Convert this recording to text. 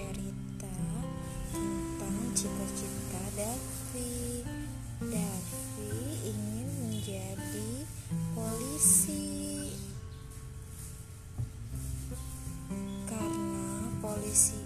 bercerita tentang cita-cita Davi. Davi ingin menjadi polisi karena polisi